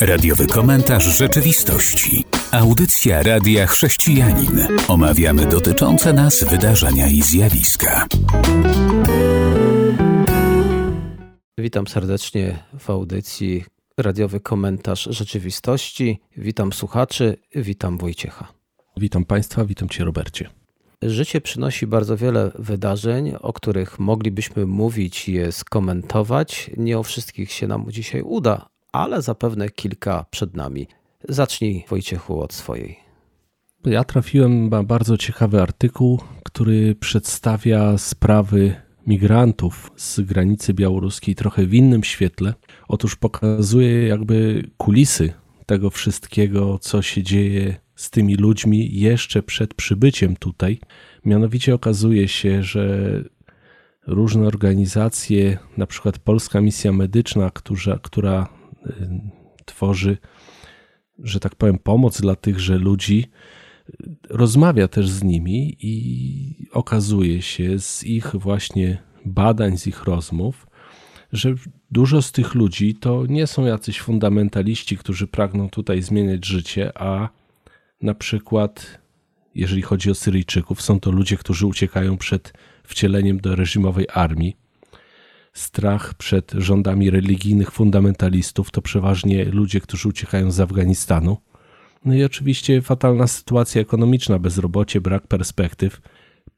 Radiowy komentarz rzeczywistości. Audycja Radia Chrześcijanin. Omawiamy dotyczące nas wydarzenia i zjawiska. Witam serdecznie w audycji Radiowy komentarz rzeczywistości. Witam słuchaczy, witam Wojciecha. Witam Państwa, witam Cię Robercie. Życie przynosi bardzo wiele wydarzeń, o których moglibyśmy mówić i je skomentować. Nie o wszystkich się nam dzisiaj uda, ale zapewne kilka przed nami. Zacznij Wojciechu od swojej. Ja trafiłem na bardzo ciekawy artykuł, który przedstawia sprawy migrantów z granicy białoruskiej trochę w innym świetle. Otóż pokazuje jakby kulisy tego wszystkiego, co się dzieje z tymi ludźmi jeszcze przed przybyciem tutaj. Mianowicie okazuje się, że różne organizacje, na przykład Polska Misja Medyczna, która, która tworzy, że tak powiem, pomoc dla tychże ludzi, rozmawia też z nimi i okazuje się z ich właśnie badań, z ich rozmów, że dużo z tych ludzi to nie są jacyś fundamentaliści, którzy pragną tutaj zmieniać życie, a na przykład, jeżeli chodzi o Syryjczyków, są to ludzie, którzy uciekają przed wcieleniem do reżimowej armii. Strach przed rządami religijnych fundamentalistów to przeważnie ludzie, którzy uciekają z Afganistanu. No i oczywiście fatalna sytuacja ekonomiczna, bezrobocie, brak perspektyw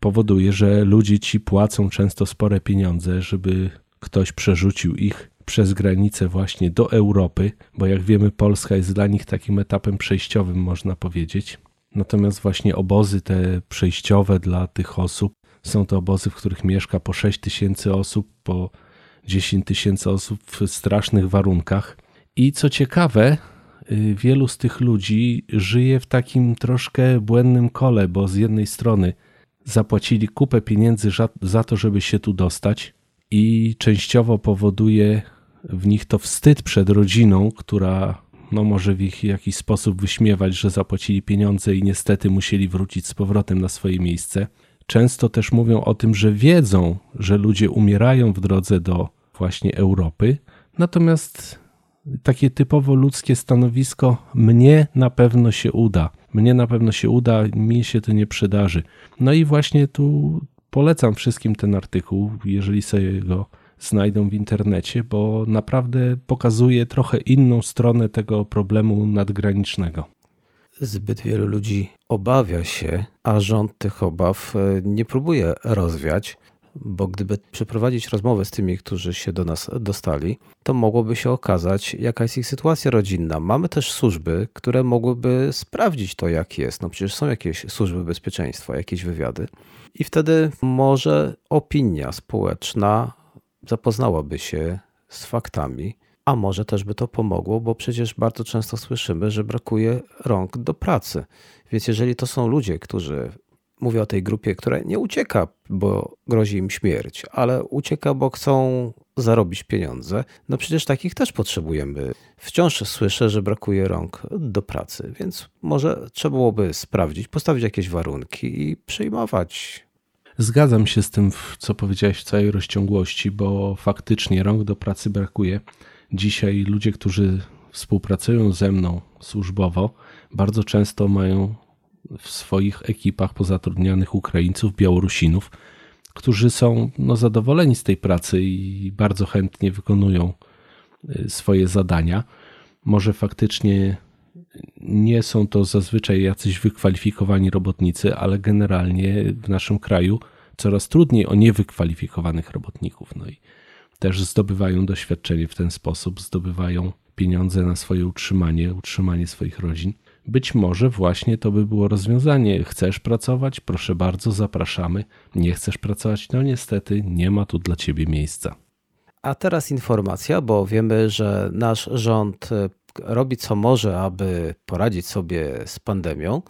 powoduje, że ludzie ci płacą często spore pieniądze, żeby ktoś przerzucił ich przez granicę właśnie do Europy, bo jak wiemy, Polska jest dla nich takim etapem przejściowym, można powiedzieć. Natomiast właśnie obozy te przejściowe dla tych osób są to obozy, w których mieszka po 6 tysięcy osób, po 10 tysięcy osób w strasznych warunkach. I co ciekawe, y, wielu z tych ludzi żyje w takim troszkę błędnym kole, bo z jednej strony zapłacili kupę pieniędzy za to, żeby się tu dostać, i częściowo powoduje w nich to wstyd przed rodziną, która no może w ich jakiś sposób wyśmiewać, że zapłacili pieniądze i niestety musieli wrócić z powrotem na swoje miejsce. Często też mówią o tym, że wiedzą, że ludzie umierają w drodze do właśnie Europy, natomiast takie typowo ludzkie stanowisko mnie na pewno się uda. Mnie na pewno się uda, mi się to nie przydarzy. No i właśnie tu Polecam wszystkim ten artykuł, jeżeli sobie go znajdą w internecie, bo naprawdę pokazuje trochę inną stronę tego problemu nadgranicznego. Zbyt wielu ludzi obawia się, a rząd tych obaw e, nie próbuje rozwiać, bo gdyby przeprowadzić rozmowę z tymi, którzy się do nas dostali, to mogłoby się okazać, jaka jest ich sytuacja rodzinna. Mamy też służby, które mogłyby sprawdzić to, jak jest. No przecież są jakieś służby bezpieczeństwa, jakieś wywiady. I wtedy może opinia społeczna zapoznałaby się z faktami, a może też by to pomogło, bo przecież bardzo często słyszymy, że brakuje rąk do pracy. Więc jeżeli to są ludzie, którzy mówię o tej grupie, która nie ucieka, bo grozi im śmierć, ale ucieka, bo chcą zarobić pieniądze. No przecież takich też potrzebujemy. Wciąż słyszę, że brakuje rąk do pracy, więc może trzeba byłoby sprawdzić, postawić jakieś warunki i przyjmować. Zgadzam się z tym, co powiedziałeś w całej rozciągłości, bo faktycznie rąk do pracy brakuje. Dzisiaj ludzie, którzy współpracują ze mną służbowo, bardzo często mają w swoich ekipach pozatrudnianych Ukraińców, Białorusinów, którzy są no, zadowoleni z tej pracy i bardzo chętnie wykonują y, swoje zadania. Może faktycznie nie są to zazwyczaj jacyś wykwalifikowani robotnicy, ale generalnie w naszym kraju coraz trudniej o niewykwalifikowanych robotników. No i też zdobywają doświadczenie w ten sposób, zdobywają pieniądze na swoje utrzymanie, utrzymanie swoich rodzin. Być może właśnie to by było rozwiązanie. Chcesz pracować? Proszę bardzo, zapraszamy. Nie chcesz pracować? No niestety nie ma tu dla ciebie miejsca. A teraz informacja, bo wiemy, że nasz rząd e, robi co może, aby poradzić sobie z pandemią.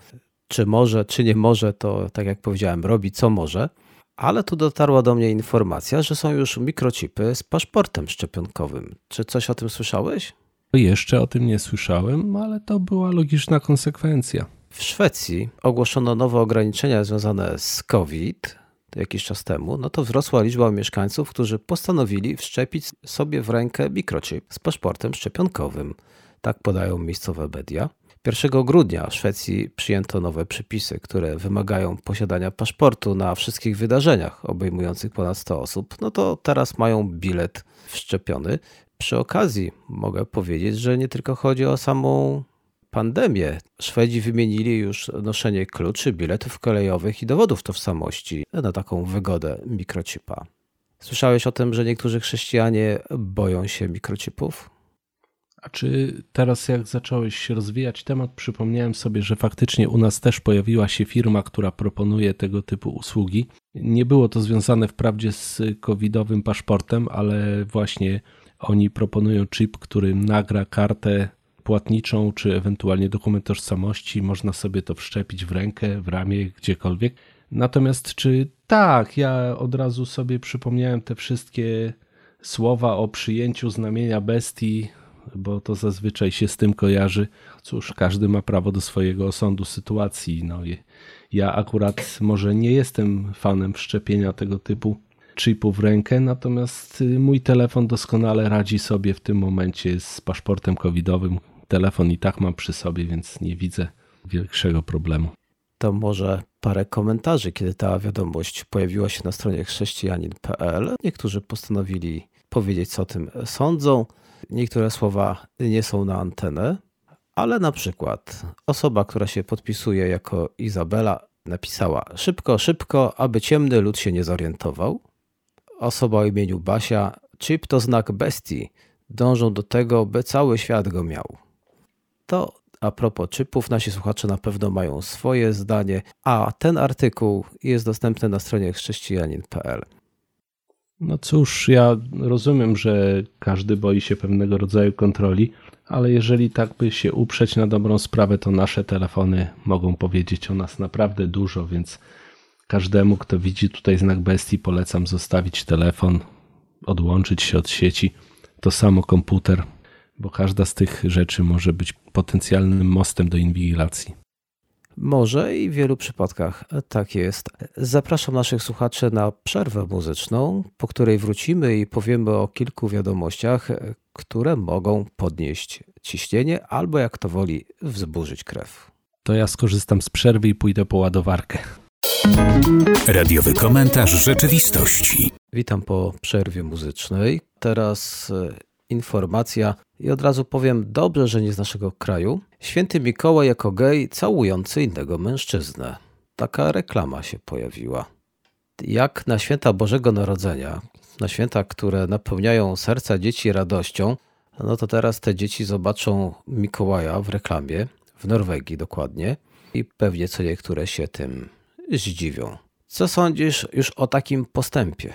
Czy może, czy nie może, to tak jak powiedziałem, robi co może. Ale tu dotarła do mnie informacja, że są już mikrochipy z paszportem szczepionkowym. Czy coś o tym słyszałeś? Jeszcze o tym nie słyszałem, ale to była logiczna konsekwencja. W Szwecji ogłoszono nowe ograniczenia związane z COVID. jakiś czas temu, no to wzrosła liczba mieszkańców, którzy postanowili wszczepić sobie w rękę mikrochip z paszportem szczepionkowym. Tak podają miejscowe media. 1 grudnia w Szwecji przyjęto nowe przepisy, które wymagają posiadania paszportu na wszystkich wydarzeniach obejmujących ponad 100 osób. No to teraz mają bilet wszczepiony. Przy okazji mogę powiedzieć, że nie tylko chodzi o samą pandemię. Szwedzi wymienili już noszenie kluczy, biletów kolejowych i dowodów tożsamości na taką wygodę mikrochipa. Słyszałeś o tym, że niektórzy chrześcijanie boją się mikrochipów? A czy teraz, jak zacząłeś rozwijać temat, przypomniałem sobie, że faktycznie u nas też pojawiła się firma, która proponuje tego typu usługi. Nie było to związane wprawdzie z covidowym paszportem, ale właśnie oni proponują chip, który nagra kartę płatniczą, czy ewentualnie dokument tożsamości. Można sobie to wszczepić w rękę, w ramię, gdziekolwiek. Natomiast czy tak, ja od razu sobie przypomniałem te wszystkie słowa o przyjęciu znamienia bestii bo to zazwyczaj się z tym kojarzy. Cóż, każdy ma prawo do swojego osądu sytuacji. No, ja akurat może nie jestem fanem wszczepienia tego typu chipu w rękę, natomiast y, mój telefon doskonale radzi sobie w tym momencie z paszportem covidowym. Telefon i tak mam przy sobie, więc nie widzę większego problemu. To może parę komentarzy, kiedy ta wiadomość pojawiła się na stronie chrześcijanin.pl. Niektórzy postanowili powiedzieć, co o tym sądzą. Niektóre słowa nie są na antenę, ale na przykład osoba, która się podpisuje jako Izabela, napisała szybko, szybko, aby ciemny lud się nie zorientował. Osoba o imieniu Basia, chip to znak bestii, dążą do tego, by cały świat go miał. To a propos chipów, nasi słuchacze na pewno mają swoje zdanie, a ten artykuł jest dostępny na stronie chrześcijanin.pl. No cóż, ja rozumiem, że każdy boi się pewnego rodzaju kontroli, ale jeżeli tak by się uprzeć na dobrą sprawę, to nasze telefony mogą powiedzieć o nas naprawdę dużo, więc każdemu, kto widzi tutaj znak bestii, polecam zostawić telefon, odłączyć się od sieci. To samo komputer, bo każda z tych rzeczy może być potencjalnym mostem do inwigilacji. Może i w wielu przypadkach tak jest. Zapraszam naszych słuchaczy na przerwę muzyczną, po której wrócimy i powiemy o kilku wiadomościach, które mogą podnieść ciśnienie albo, jak to woli, wzburzyć krew. To ja skorzystam z przerwy i pójdę po ładowarkę. Radiowy komentarz rzeczywistości. Witam po przerwie muzycznej. Teraz informacja i od razu powiem, dobrze, że nie z naszego kraju. Święty Mikołaj jako gej całujący innego mężczyznę. Taka reklama się pojawiła. Jak na święta Bożego Narodzenia, na święta, które napełniają serca dzieci radością, no to teraz te dzieci zobaczą Mikołaja w reklamie, w Norwegii dokładnie, i pewnie co niektóre się tym zdziwią. Co sądzisz już o takim postępie?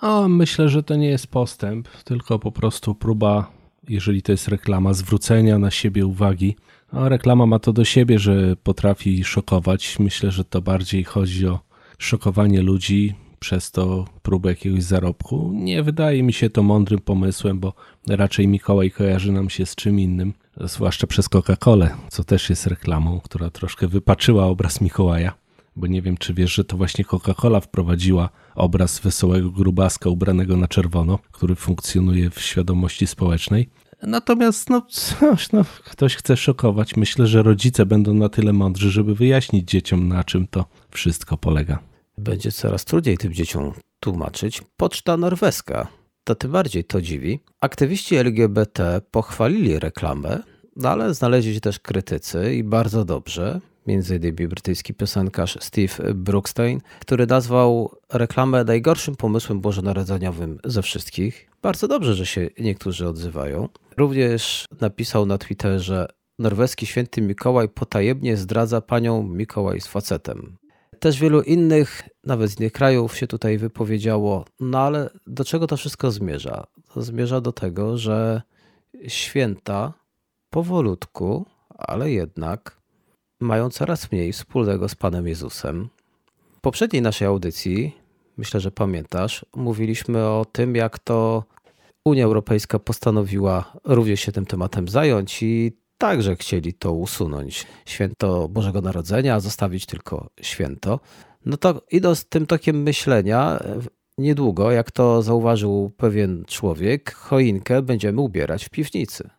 O, myślę, że to nie jest postęp, tylko po prostu próba, jeżeli to jest reklama, zwrócenia na siebie uwagi. A reklama ma to do siebie, że potrafi szokować. Myślę, że to bardziej chodzi o szokowanie ludzi, przez to próbę jakiegoś zarobku. Nie wydaje mi się to mądrym pomysłem, bo raczej Mikołaj kojarzy nam się z czym innym, zwłaszcza przez Coca-Colę, co też jest reklamą, która troszkę wypaczyła obraz Mikołaja bo nie wiem, czy wiesz, że to właśnie Coca-Cola wprowadziła obraz wesołego grubaska ubranego na czerwono, który funkcjonuje w świadomości społecznej. Natomiast no, coś, no, ktoś chce szokować. Myślę, że rodzice będą na tyle mądrzy, żeby wyjaśnić dzieciom, na czym to wszystko polega. Będzie coraz trudniej tym dzieciom tłumaczyć. Poczta norweska. To tym bardziej to dziwi. Aktywiści LGBT pochwalili reklamę, no ale znaleźli się też krytycy i bardzo dobrze między innymi brytyjski piosenkarz Steve Brookstein, który nazwał reklamę najgorszym pomysłem bożonarodzeniowym ze wszystkich. Bardzo dobrze, że się niektórzy odzywają. Również napisał na Twitterze norweski święty Mikołaj potajemnie zdradza panią Mikołaj z facetem. Też wielu innych, nawet z innych krajów się tutaj wypowiedziało, no ale do czego to wszystko zmierza? To zmierza do tego, że święta powolutku, ale jednak mają coraz mniej wspólnego z Panem Jezusem. W poprzedniej naszej audycji, myślę, że pamiętasz, mówiliśmy o tym, jak to Unia Europejska postanowiła również się tym tematem zająć i także chcieli to usunąć. Święto Bożego Narodzenia, zostawić tylko święto. No to idąc tym tokiem myślenia, niedługo, jak to zauważył pewien człowiek, choinkę będziemy ubierać w piwnicy.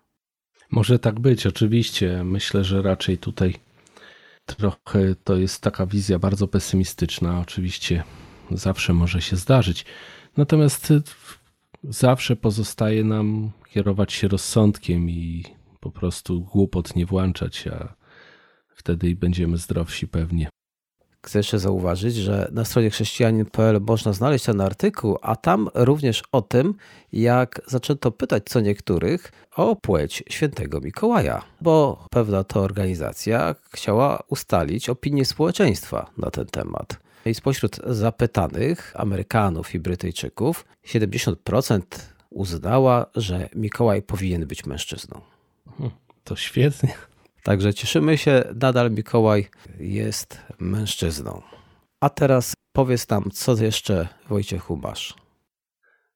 Może tak być, oczywiście. Myślę, że raczej tutaj trochę to jest taka wizja bardzo pesymistyczna. Oczywiście zawsze może się zdarzyć. Natomiast zawsze pozostaje nam kierować się rozsądkiem i po prostu głupot nie włączać, a wtedy będziemy zdrowsi pewnie. Chcę jeszcze zauważyć, że na stronie chrześcijanin.pl można znaleźć ten artykuł, a tam również o tym, jak zaczęto pytać co niektórych o płeć świętego Mikołaja, bo pewna to organizacja chciała ustalić opinię społeczeństwa na ten temat. I spośród zapytanych Amerykanów i Brytyjczyków 70% uznała, że Mikołaj powinien być mężczyzną. Hmm, to świetnie. Także cieszymy się, nadal Mikołaj jest mężczyzną. A teraz powiedz nam, co jeszcze Wojciechu masz.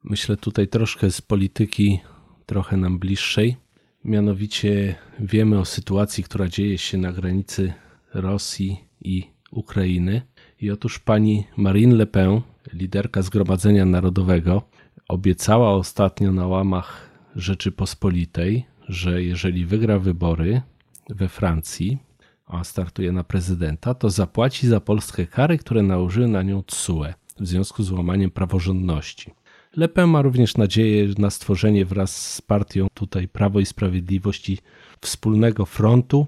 Myślę tutaj troszkę z polityki, trochę nam bliższej. Mianowicie wiemy o sytuacji, która dzieje się na granicy Rosji i Ukrainy. I otóż pani Marine Le Pen, liderka Zgromadzenia Narodowego, obiecała ostatnio na łamach Rzeczypospolitej, że jeżeli wygra wybory, we Francji, a startuje na prezydenta, to zapłaci za Polskę kary, które nałożyły na nią TSUE w związku z łamaniem praworządności. Le Pen ma również nadzieję na stworzenie wraz z partią tutaj Prawo i Sprawiedliwości wspólnego frontu,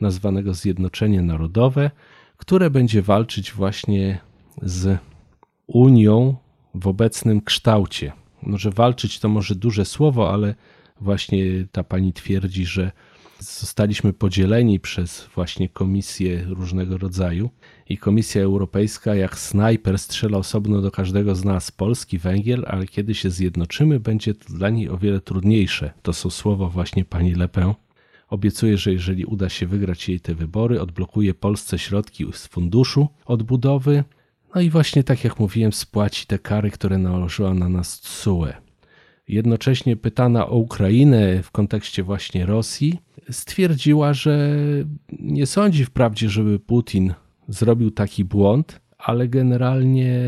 nazwanego Zjednoczenie Narodowe, które będzie walczyć właśnie z Unią w obecnym kształcie. Może walczyć to może duże słowo, ale właśnie ta pani twierdzi, że zostaliśmy podzieleni przez właśnie komisje różnego rodzaju i Komisja Europejska jak snajper strzela osobno do każdego z nas, Polski, Węgier, ale kiedy się zjednoczymy, będzie to dla niej o wiele trudniejsze. To są słowa właśnie pani Le Pen. Obiecuje, że jeżeli uda się wygrać jej te wybory, odblokuje Polsce środki z funduszu odbudowy, no i właśnie tak jak mówiłem, spłaci te kary, które nałożyła na nas TSUE. Jednocześnie pytana o Ukrainę w kontekście właśnie Rosji, stwierdziła, że nie sądzi wprawdzie, żeby Putin zrobił taki błąd, ale generalnie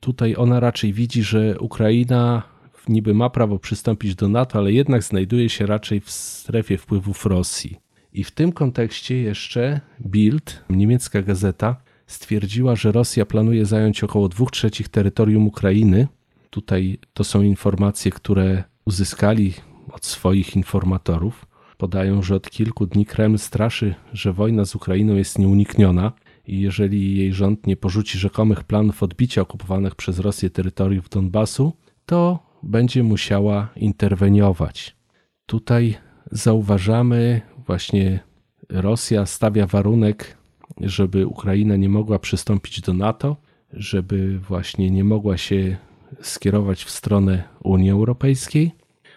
tutaj ona raczej widzi, że Ukraina niby ma prawo przystąpić do NATO, ale jednak znajduje się raczej w strefie wpływów Rosji. I w tym kontekście jeszcze Bild, niemiecka gazeta, stwierdziła, że Rosja planuje zająć około 2 trzecich terytorium Ukrainy. Tutaj to są informacje, które uzyskali od swoich informatorów podają, że od kilku dni Kreml straszy, że wojna z Ukrainą jest nieunikniona i jeżeli jej rząd nie porzuci rzekomych planów odbicia okupowanych przez Rosję terytoriów Donbasu, to będzie musiała interweniować. Tutaj zauważamy właśnie Rosja stawia warunek, żeby Ukraina nie mogła przystąpić do NATO, żeby właśnie nie mogła się skierować w stronę Unii Europejskiej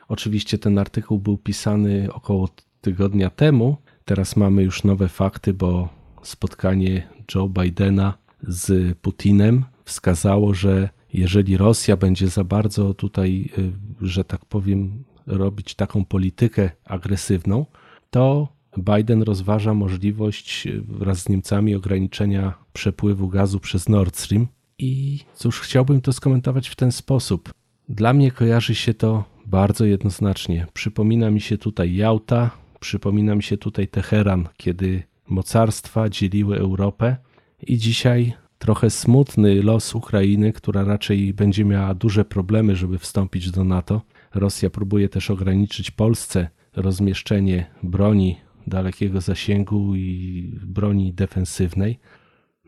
Oczywiście ten artykuł był pisany około tygodnia temu. Teraz mamy już nowe fakty, bo spotkanie Joe Bidena z Putinem wskazało, że jeżeli Rosja będzie za bardzo tutaj, y, że tak powiem, robić taką politykę agresywną, to Biden rozważa możliwość y, wraz z Niemcami ograniczenia przepływu gazu przez Nord Stream. I cóż, chciałbym to skomentować w ten sposób. Dla mnie kojarzy się to bardzo jednoznacznie. Przypomina mi się tutaj Jałta, przypomina mi się tutaj Teheran, kiedy mocarstwa dzieliły Europę i dzisiaj trochę smutny los Ukrainy, która raczej będzie miała duże problemy, żeby wstąpić do NATO. Rosja próbuje też ograniczyć Polsce rozmieszczenie broni dalekiego zasięgu i broni defensywnej.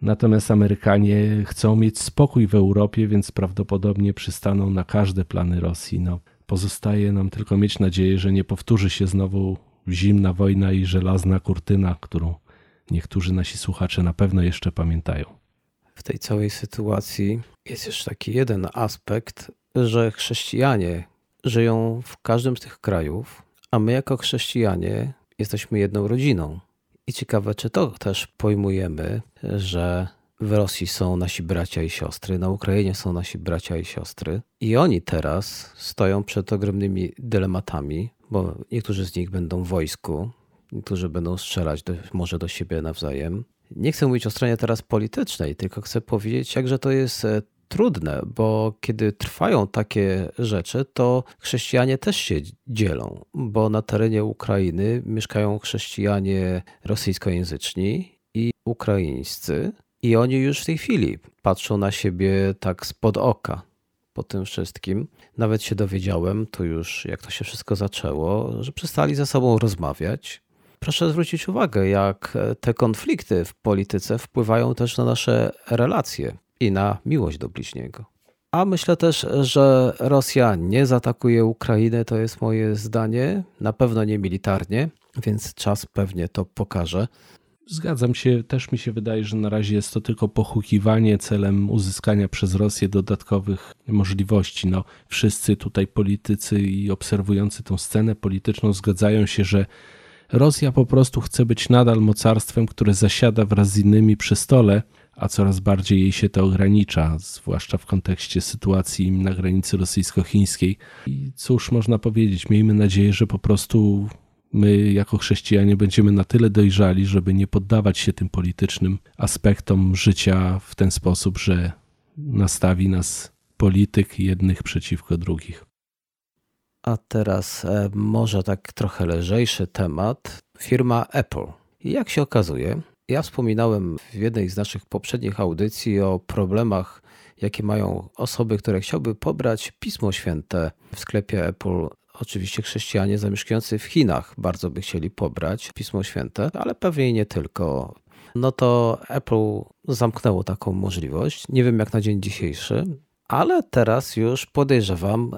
Natomiast Amerykanie chcą mieć spokój w Europie, więc prawdopodobnie przystaną na każde plany Rosji. No, pozostaje nam tylko mieć nadzieję, że nie powtórzy się znowu zimna wojna i żelazna kurtyna, którą niektórzy nasi słuchacze na pewno jeszcze pamiętają. W tej całej sytuacji jest jeszcze taki jeden aspekt, że chrześcijanie żyją w każdym z tych krajów, a my jako chrześcijanie jesteśmy jedną rodziną. I ciekawe, czy to też pojmujemy, że w Rosji są nasi bracia i siostry, na Ukrainie są nasi bracia i siostry, i oni teraz stoją przed ogromnymi dylematami, bo niektórzy z nich będą w wojsku, niektórzy będą strzelać do, może do siebie nawzajem. Nie chcę mówić o stronie teraz politycznej, tylko chcę powiedzieć, jakże to jest e, trudne, bo kiedy trwają takie rzeczy, to chrześcijanie też się dzielą, bo na terenie Ukrainy mieszkają chrześcijanie rosyjskojęzyczni i ukraińscy, i oni już w tej chwili patrzą na siebie tak spod oka po tym wszystkim. Nawet się dowiedziałem, tu już jak to się wszystko zaczęło, że przestali ze sobą rozmawiać. Proszę zwrócić uwagę, jak te konflikty w polityce wpływają też na nasze relacje i na miłość do bliźniego. A myślę też, że Rosja nie zaatakuje Ukrainy, to jest moje zdanie, na pewno nie militarnie, więc czas pewnie to pokaże. Zgadzam się, też mi się wydaje, że na razie jest to tylko pochukiwanie celem uzyskania przez Rosję dodatkowych możliwości. No, wszyscy tutaj politycy i obserwujący tą scenę polityczną zgadzają się, że Rosja po prostu chce być nadal mocarstwem, które zasiada wraz z innymi przy stole, a coraz bardziej jej się to ogranicza, zwłaszcza w kontekście sytuacji na granicy rosyjsko-chińskiej. I cóż można powiedzieć, miejmy nadzieję, że po prostu my jako chrześcijanie będziemy na tyle dojrzali, żeby nie poddawać się tym politycznym aspektom życia w ten sposób, że nastawi nas polityk jednych przeciwko drugich. A teraz e, może tak trochę lżejszy temat. Firma Apple. Jak się okazuje, ja wspominałem w jednej z naszych poprzednich audycji o problemach, jakie mają osoby, które chciałyby pobrać Pismo Święte w sklepie Apple Oczywiście chrześcijanie zamieszkujący w Chinach bardzo by chcieli pobrać Pismo Święte, ale pewnie nie tylko. No to Apple zamknęło taką możliwość. Nie wiem jak na dzień dzisiejszy, ale teraz już podejrzewam,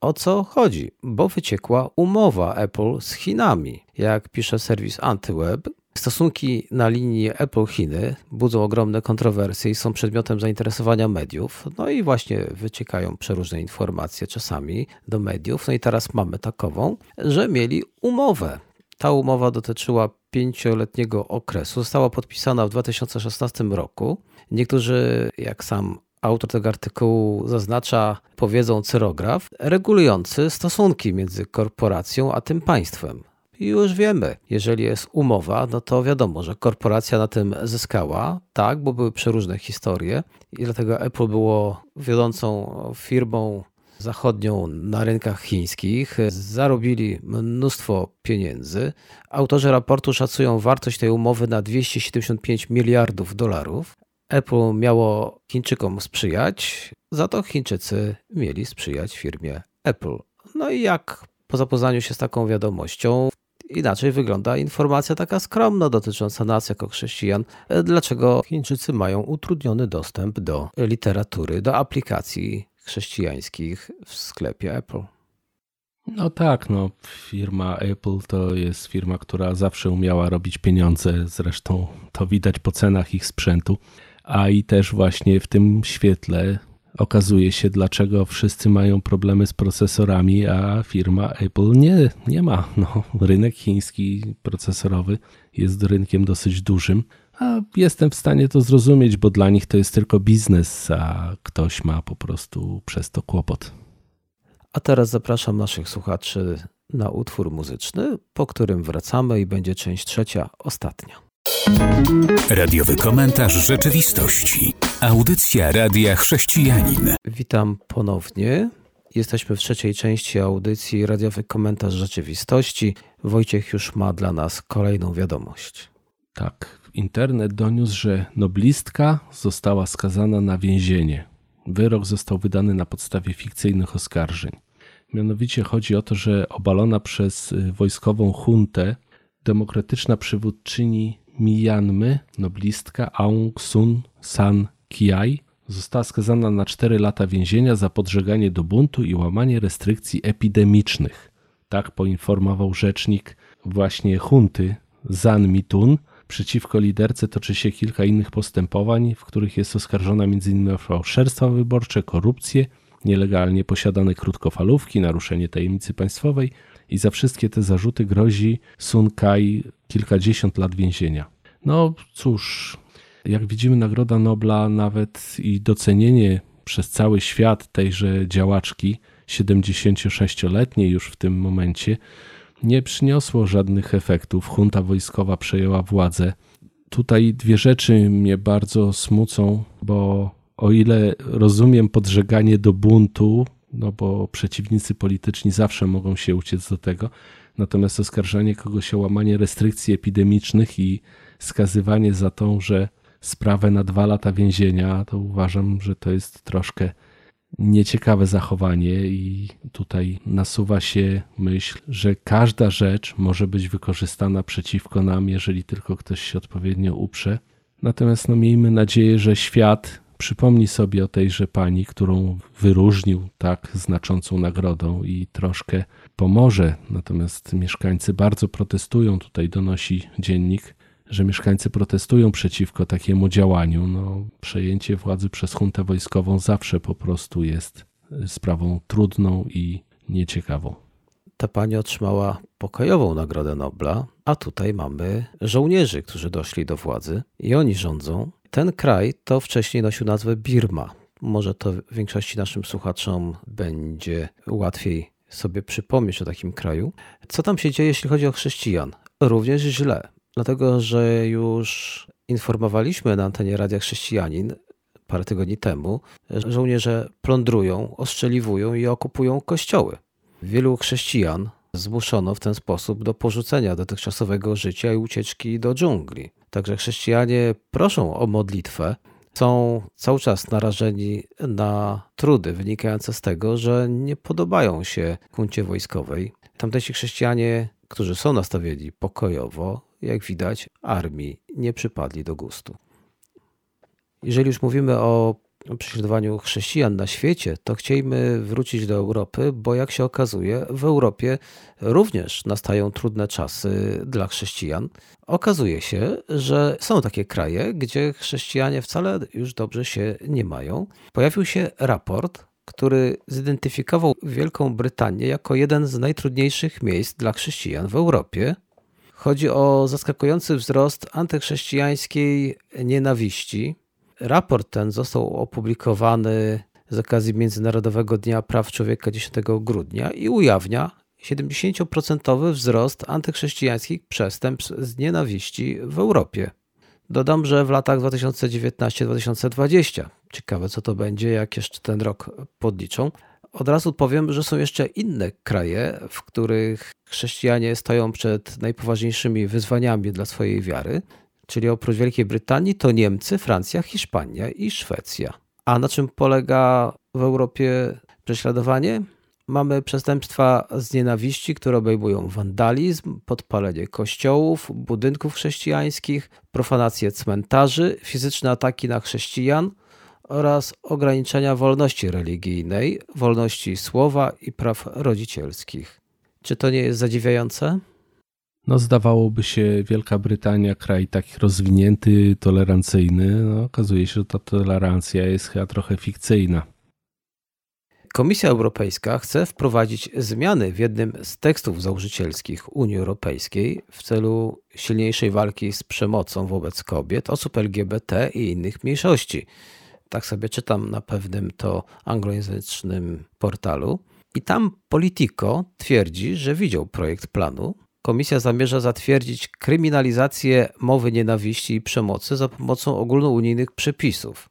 o co chodzi, bo wyciekła umowa Apple z Chinami. Jak pisze serwis AntyWeb, Stosunki na linii Apple-Chiny budzą ogromne kontrowersje i są przedmiotem zainteresowania mediów. No i właśnie wyciekają przeróżne informacje czasami do mediów. No i teraz mamy takową, że mieli umowę. Ta umowa dotyczyła pięcioletniego okresu. Została podpisana w 2016 roku. Niektórzy, jak sam autor tego artykułu zaznacza, powiedzą cyrograf, regulujący stosunki między korporacją a tym państwem. Już wiemy, jeżeli jest umowa, no to wiadomo, że korporacja na tym zyskała, tak, bo były przeróżne historie i dlatego Apple było wiodącą firmą zachodnią na rynkach chińskich. Zarobili mnóstwo pieniędzy. Autorzy raportu szacują wartość tej umowy na 275 miliardów dolarów. Apple miało Chińczykom sprzyjać, za to Chińczycy mieli sprzyjać firmie Apple. No i jak po zapoznaniu się z taką wiadomością, Inaczej wygląda informacja taka skromna dotycząca nas jako chrześcijan. Dlaczego Chińczycy mają utrudniony dostęp do literatury, do aplikacji chrześcijańskich w sklepie Apple? No tak, no firma Apple to jest firma, która zawsze umiała robić pieniądze, zresztą to widać po cenach ich sprzętu, a i też właśnie w tym świetle okazuje się, dlaczego wszyscy mają problemy z procesorami, a firma Apple nie, nie ma. No, rynek chiński procesorowy jest rynkiem dosyć dużym, a jestem w stanie to zrozumieć, bo dla nich to jest tylko biznes, a ktoś ma po prostu przez to kłopot. A teraz zapraszam naszych słuchaczy na utwór muzyczny, po którym wracamy i będzie część trzecia, ostatnia. Radiowy komentarz rzeczywistości. Audycja Radia Chrześcijanin. Witam ponownie. Jesteśmy w trzeciej części audycji Radiowy komentarz rzeczywistości. Wojciech już ma dla nas kolejną wiadomość. Tak, internet doniósł, że noblistka została skazana na więzienie. Wyrok został wydany na podstawie fikcyjnych oskarżeń. Mianowicie chodzi o to, że obalona przez wojskową huntę demokratyczna przywódczyni Mijanmy, noblistka Aung Sun San Kiai, została skazana na 4 lata więzienia za podżeganie do buntu i łamanie restrykcji epidemicznych. Tak poinformował rzecznik właśnie hunty Zan Mitun. Przeciwko liderce toczy się kilka innych postępowań, w których jest oskarżona m.in. o fałszerstwa wyborcze, korupcję, nielegalnie posiadane krótkofalówki, naruszenie tajemnicy państwowej i za wszystkie te zarzuty grozi Sun Kai kilkadziesiąt lat więzienia. No cóż, jak widzimy, Nagroda Nobla, nawet i docenienie przez cały świat tejże działaczki, 76-letniej już w tym momencie, nie przyniosło żadnych efektów. Junta wojskowa przejęła władzę. tutaj dwie rzeczy mnie bardzo smucą, bo o ile rozumiem podżeganie do buntu, no bo przeciwnicy polityczni zawsze mogą się uciec do tego, natomiast oskarżanie kogoś o łamanie restrykcji epidemicznych i skazywanie za tą, że sprawę na dwa lata więzienia, to uważam, że to jest troszkę nieciekawe zachowanie i tutaj nasuwa się myśl, że każda rzecz może być wykorzystana przeciwko nam, jeżeli tylko ktoś się odpowiednio uprze. Natomiast no, miejmy nadzieję, że świat przypomni sobie o tejże pani, którą wyróżnił tak znaczącą nagrodą i troszkę pomoże. Natomiast mieszkańcy bardzo protestują, tutaj donosi dziennik, że mieszkańcy protestują przeciwko takiemu działaniu. No, przejęcie władzy przez huntę wojskową zawsze po prostu jest sprawą trudną i nieciekawą. Ta pani otrzymała pokojową Nagrodę Nobla, a tutaj mamy żołnierzy, którzy doszli do władzy i oni rządzą. Ten kraj to wcześniej nosił nazwę Birma. Może to większości naszym słuchaczom będzie łatwiej sobie przypomnieć o takim kraju. Co tam się dzieje, jeśli chodzi o chrześcijan? Również źle dlatego że już informowaliśmy na antenie Radia Chrześcijanin parę tygodni temu, że żołnierze plądrują, ostrzeliwują i okupują kościoły. Wielu chrześcijan zmuszono w ten sposób do porzucenia dotychczasowego życia i ucieczki do dżungli. Także chrześcijanie proszą o modlitwę, są cały czas narażeni na trudy wynikające z tego, że nie podobają się kuncie wojskowej. Tamtejsi chrześcijanie, którzy są nastawieni pokojowo, jak widać, armii nie przypadli do gustu. Jeżeli już mówimy o prześladowaniu chrześcijan na świecie, to chcielibyśmy wrócić do Europy, bo jak się okazuje, w Europie również nastają trudne czasy dla chrześcijan. Okazuje się, że są takie kraje, gdzie chrześcijanie wcale już dobrze się nie mają. Pojawił się raport, który zidentyfikował Wielką Brytanię jako jeden z najtrudniejszych miejsc dla chrześcijan w Europie. Chodzi o zaskakujący wzrost antychrześcijańskiej nienawiści. Raport ten został opublikowany z okazji Międzynarodowego Dnia Praw Człowieka 10 grudnia i ujawnia 70% wzrost antychrześcijańskich przestępstw z nienawiści w Europie. Dodam, że w latach 2019-2020, ciekawe co to będzie, jak jeszcze ten rok podliczą, od razu powiem, że są jeszcze inne kraje, w których chrześcijanie stoją przed najpoważniejszymi wyzwaniami dla swojej wiary, czyli oprócz Wielkiej Brytanii to Niemcy, Francja, Hiszpania i Szwecja. A na czym polega w Europie prześladowanie? Mamy przestępstwa z nienawiści, które obejmują wandalizm, podpalenie kościołów, budynków chrześcijańskich, profanację cmentarzy, fizyczne ataki na chrześcijan – oraz ograniczenia wolności religijnej, wolności słowa i praw rodzicielskich. Czy to nie jest zadziwiające? No, zdawałoby się, Wielka Brytania, kraj taki rozwinięty, tolerancyjny, no, okazuje się, że ta tolerancja jest chyba trochę fikcyjna. Komisja Europejska chce wprowadzić zmiany w jednym z tekstów założycielskich Unii Europejskiej w celu silniejszej walki z przemocą wobec kobiet, osób LGBT i innych mniejszości tak sobie czytam na pewnym to anglojęzycznym portalu. I tam Politico twierdzi, że widział projekt planu. Komisja zamierza zatwierdzić kryminalizację mowy nienawiści i przemocy za pomocą ogólnounijnych przepisów.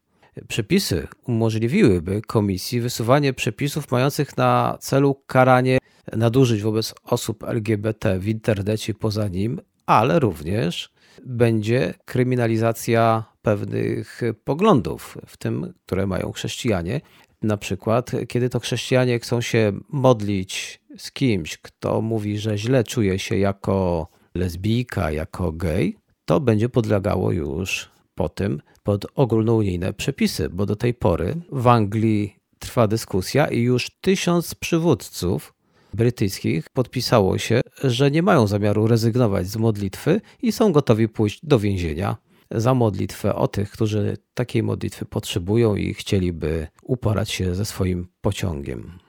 Przepisy umożliwiłyby komisji wysuwanie przepisów mających na celu karanie nadużyć wobec osób LGBT w internecie i poza nim, ale również będzie kryminalizacja pewnych poglądów, w tym, które mają chrześcijanie. Na przykład, kiedy to chrześcijanie chcą się modlić z kimś, kto mówi, że źle czuje się jako lesbijka, jako gej, to będzie podlegało już po tym pod ogólnounijne przepisy, bo do tej pory w Anglii trwa dyskusja i już tysiąc przywódców brytyjskich podpisało się, że nie mają zamiaru rezygnować z modlitwy i są gotowi pójść do więzienia za modlitwę o tych, którzy takiej modlitwy potrzebują i chcieliby uporać się ze swoim pociągiem.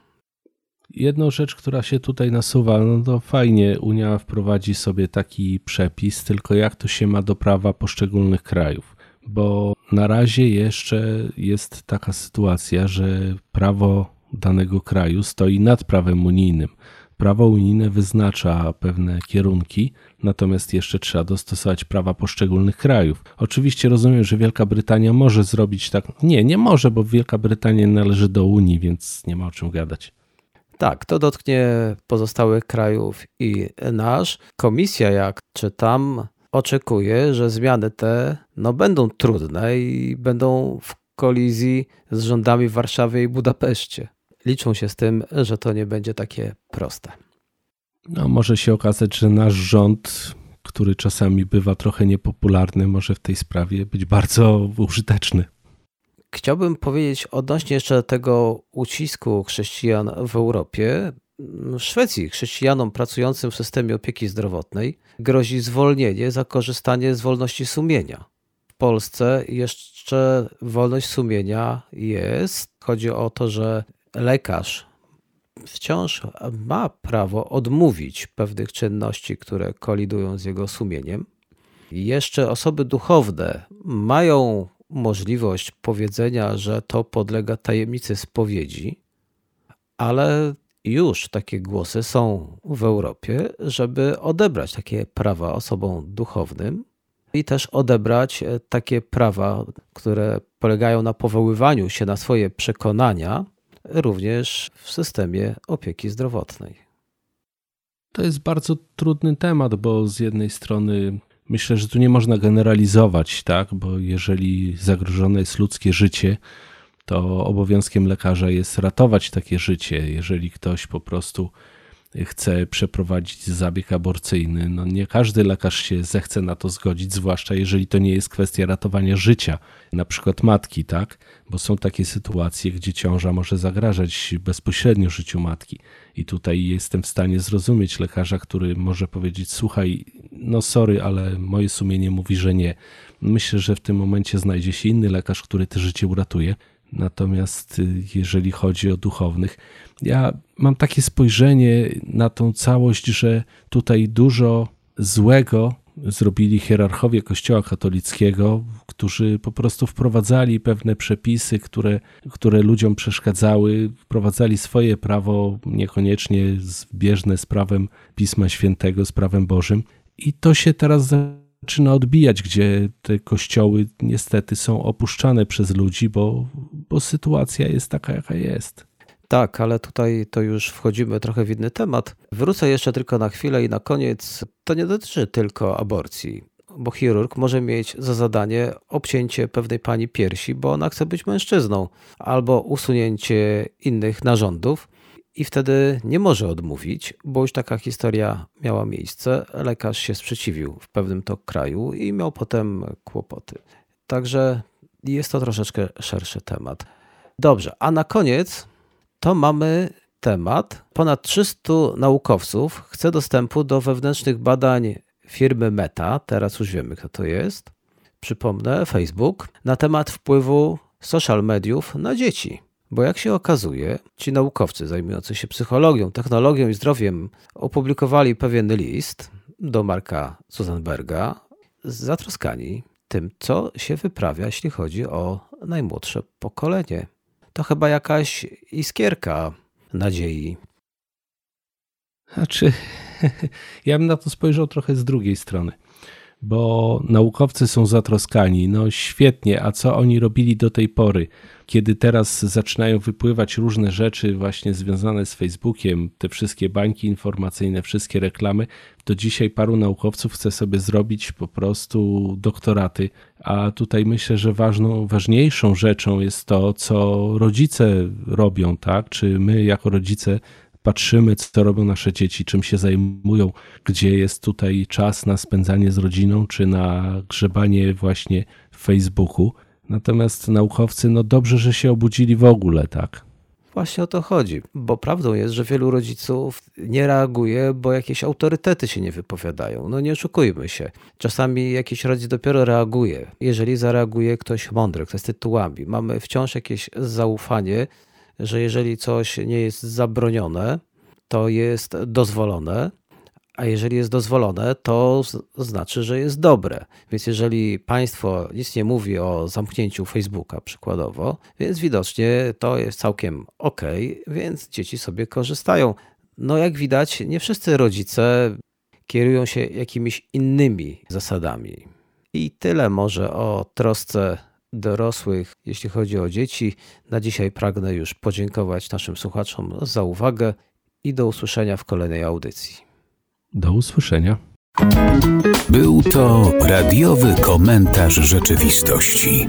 Jedną rzecz, która się tutaj nasuwa, no to fajnie Unia wprowadzi sobie taki przepis, tylko jak to się ma do prawa poszczególnych krajów? Bo na razie jeszcze jest taka sytuacja, że prawo danego kraju stoi nad prawem unijnym. Prawo unijne wyznacza pewne kierunki, natomiast jeszcze trzeba dostosować prawa poszczególnych krajów. Oczywiście rozumiem, że Wielka Brytania może zrobić tak. Nie, nie może, bo Wielka Brytania należy do Unii, więc nie ma o czym gadać. Tak, to dotknie pozostałych krajów i nasz. Komisja, jak czytam, oczekuje, że zmiany te no, będą trudne i będą w kolizji z rządami w Warszawie i Budapeszcie. Liczą się z tym, że to nie będzie takie proste. No, może się okazać, że nasz rząd, który czasami bywa trochę niepopularny, może w tej sprawie być bardzo użyteczny. Chciałbym powiedzieć odnośnie jeszcze tego ucisku chrześcijan w Europie. W Szwecji chrześcijanom pracującym w systemie opieki zdrowotnej grozi zwolnienie za korzystanie z wolności sumienia. W Polsce jeszcze wolność sumienia jest. Chodzi o to, że lekarz wciąż ma prawo odmówić pewnych czynności, które kolidują z jego sumieniem. Jeszcze osoby duchowne mają możliwość powiedzenia, że to podlega tajemnicy spowiedzi, ale już takie głosy są w Europie, żeby odebrać takie prawa osobom duchownym i też odebrać takie prawa, które polegają na powoływaniu się na swoje przekonania, również w systemie opieki zdrowotnej. To jest bardzo trudny temat, bo z jednej strony myślę, że tu nie można generalizować, tak? Bo jeżeli zagrożone jest ludzkie życie, to obowiązkiem lekarza jest ratować takie życie. Jeżeli ktoś po prostu chce przeprowadzić zabieg aborcyjny, no nie każdy lekarz się zechce na to zgodzić, zwłaszcza jeżeli to nie jest kwestia ratowania życia, na przykład matki, tak? Bo są takie sytuacje, gdzie ciąża może zagrażać bezpośrednio życiu matki. I tutaj jestem w stanie zrozumieć lekarza, który może powiedzieć: Słuchaj, no sorry, ale moje sumienie mówi, że nie. Myślę, że w tym momencie znajdzie się inny lekarz, który te życie uratuje. Natomiast y, jeżeli chodzi o duchownych, ja mam takie spojrzenie na tą całość, że tutaj dużo złego zrobili hierarchowie Kościoła katolickiego, którzy po prostu wprowadzali pewne przepisy, które, które ludziom przeszkadzały, wprowadzali swoje prawo niekoniecznie zbieżne z prawem Pisma Świętego, z prawem Bożym. I to się teraz zaczyna odbijać, gdzie te kościoły niestety są opuszczane przez ludzi, bo, bo sytuacja jest taka, jaka jest. Tak, ale tutaj to już wchodzimy trochę w inny temat. Wrócę jeszcze tylko na chwilę i na koniec. To nie dotyczy tylko aborcji, bo chirurg może mieć za zadanie obcięcie pewnej pani piersi, bo ona chce być mężczyzną, albo usunięcie innych narządów. I wtedy nie może odmówić, bo już taka historia miała miejsce. Lekarz się sprzeciwił w pewnym to kraju i miał potem kłopoty. Także jest to troszeczkę szerszy temat. Dobrze, a na koniec to mamy temat. Ponad 300 naukowców chce dostępu do wewnętrznych badań firmy Meta, teraz już wiemy kto to jest. Przypomnę, Facebook, na temat wpływu social mediów na dzieci. Bo jak się okazuje, ci naukowcy zajmujący się psychologią, technologią i zdrowiem opublikowali pewien list do Marka Susanberga, zatroskani tym, co się wyprawia, jeśli chodzi o najmłodsze pokolenie to chyba jakaś iskierka nadziei. Znaczy, ja bym na to spojrzał trochę z drugiej strony, bo naukowcy są zatroskani. No świetnie, a co oni robili do tej pory? kiedy teraz zaczynają wypływać różne rzeczy właśnie związane z Facebookiem, te wszystkie bańki informacyjne, wszystkie reklamy, to dzisiaj paru naukowców chce sobie zrobić po prostu doktoraty, a tutaj myślę, że ważną, ważniejszą rzeczą jest to, co rodzice robią, tak? Czy my jako rodzice patrzymy, co robią nasze dzieci, czym się zajmują, gdzie jest tutaj czas na spędzanie z rodziną, czy na grzebanie właśnie w Facebooku. Natomiast naukowcy, no dobrze, że się obudzili w ogóle, tak? Właśnie o to chodzi, bo prawdą jest, że wielu rodziców nie reaguje, bo jakieś autorytety się nie wypowiadają. No nie oszukujmy się. Czasami jakiś rodzic dopiero reaguje, jeżeli zareaguje ktoś mądry, ktoś z tytułami. Mamy wciąż jakieś zaufanie, że jeżeli coś nie jest zabronione, to jest dozwolone, a jeżeli jest dozwolone, to znaczy, że jest dobre. Więc jeżeli państwo nic nie mówi o zamknięciu Facebooka przykładowo, więc widocznie to jest całkiem ok, więc dzieci sobie korzystają. No, jak widać, nie wszyscy rodzice kierują się jakimiś innymi zasadami. I tyle może o trosce dorosłych, jeśli chodzi o dzieci. Na dzisiaj pragnę już podziękować naszym słuchaczom za uwagę i do usłyszenia w kolejnej audycji. Do usłyszenia. Był to radiowy komentarz rzeczywistości.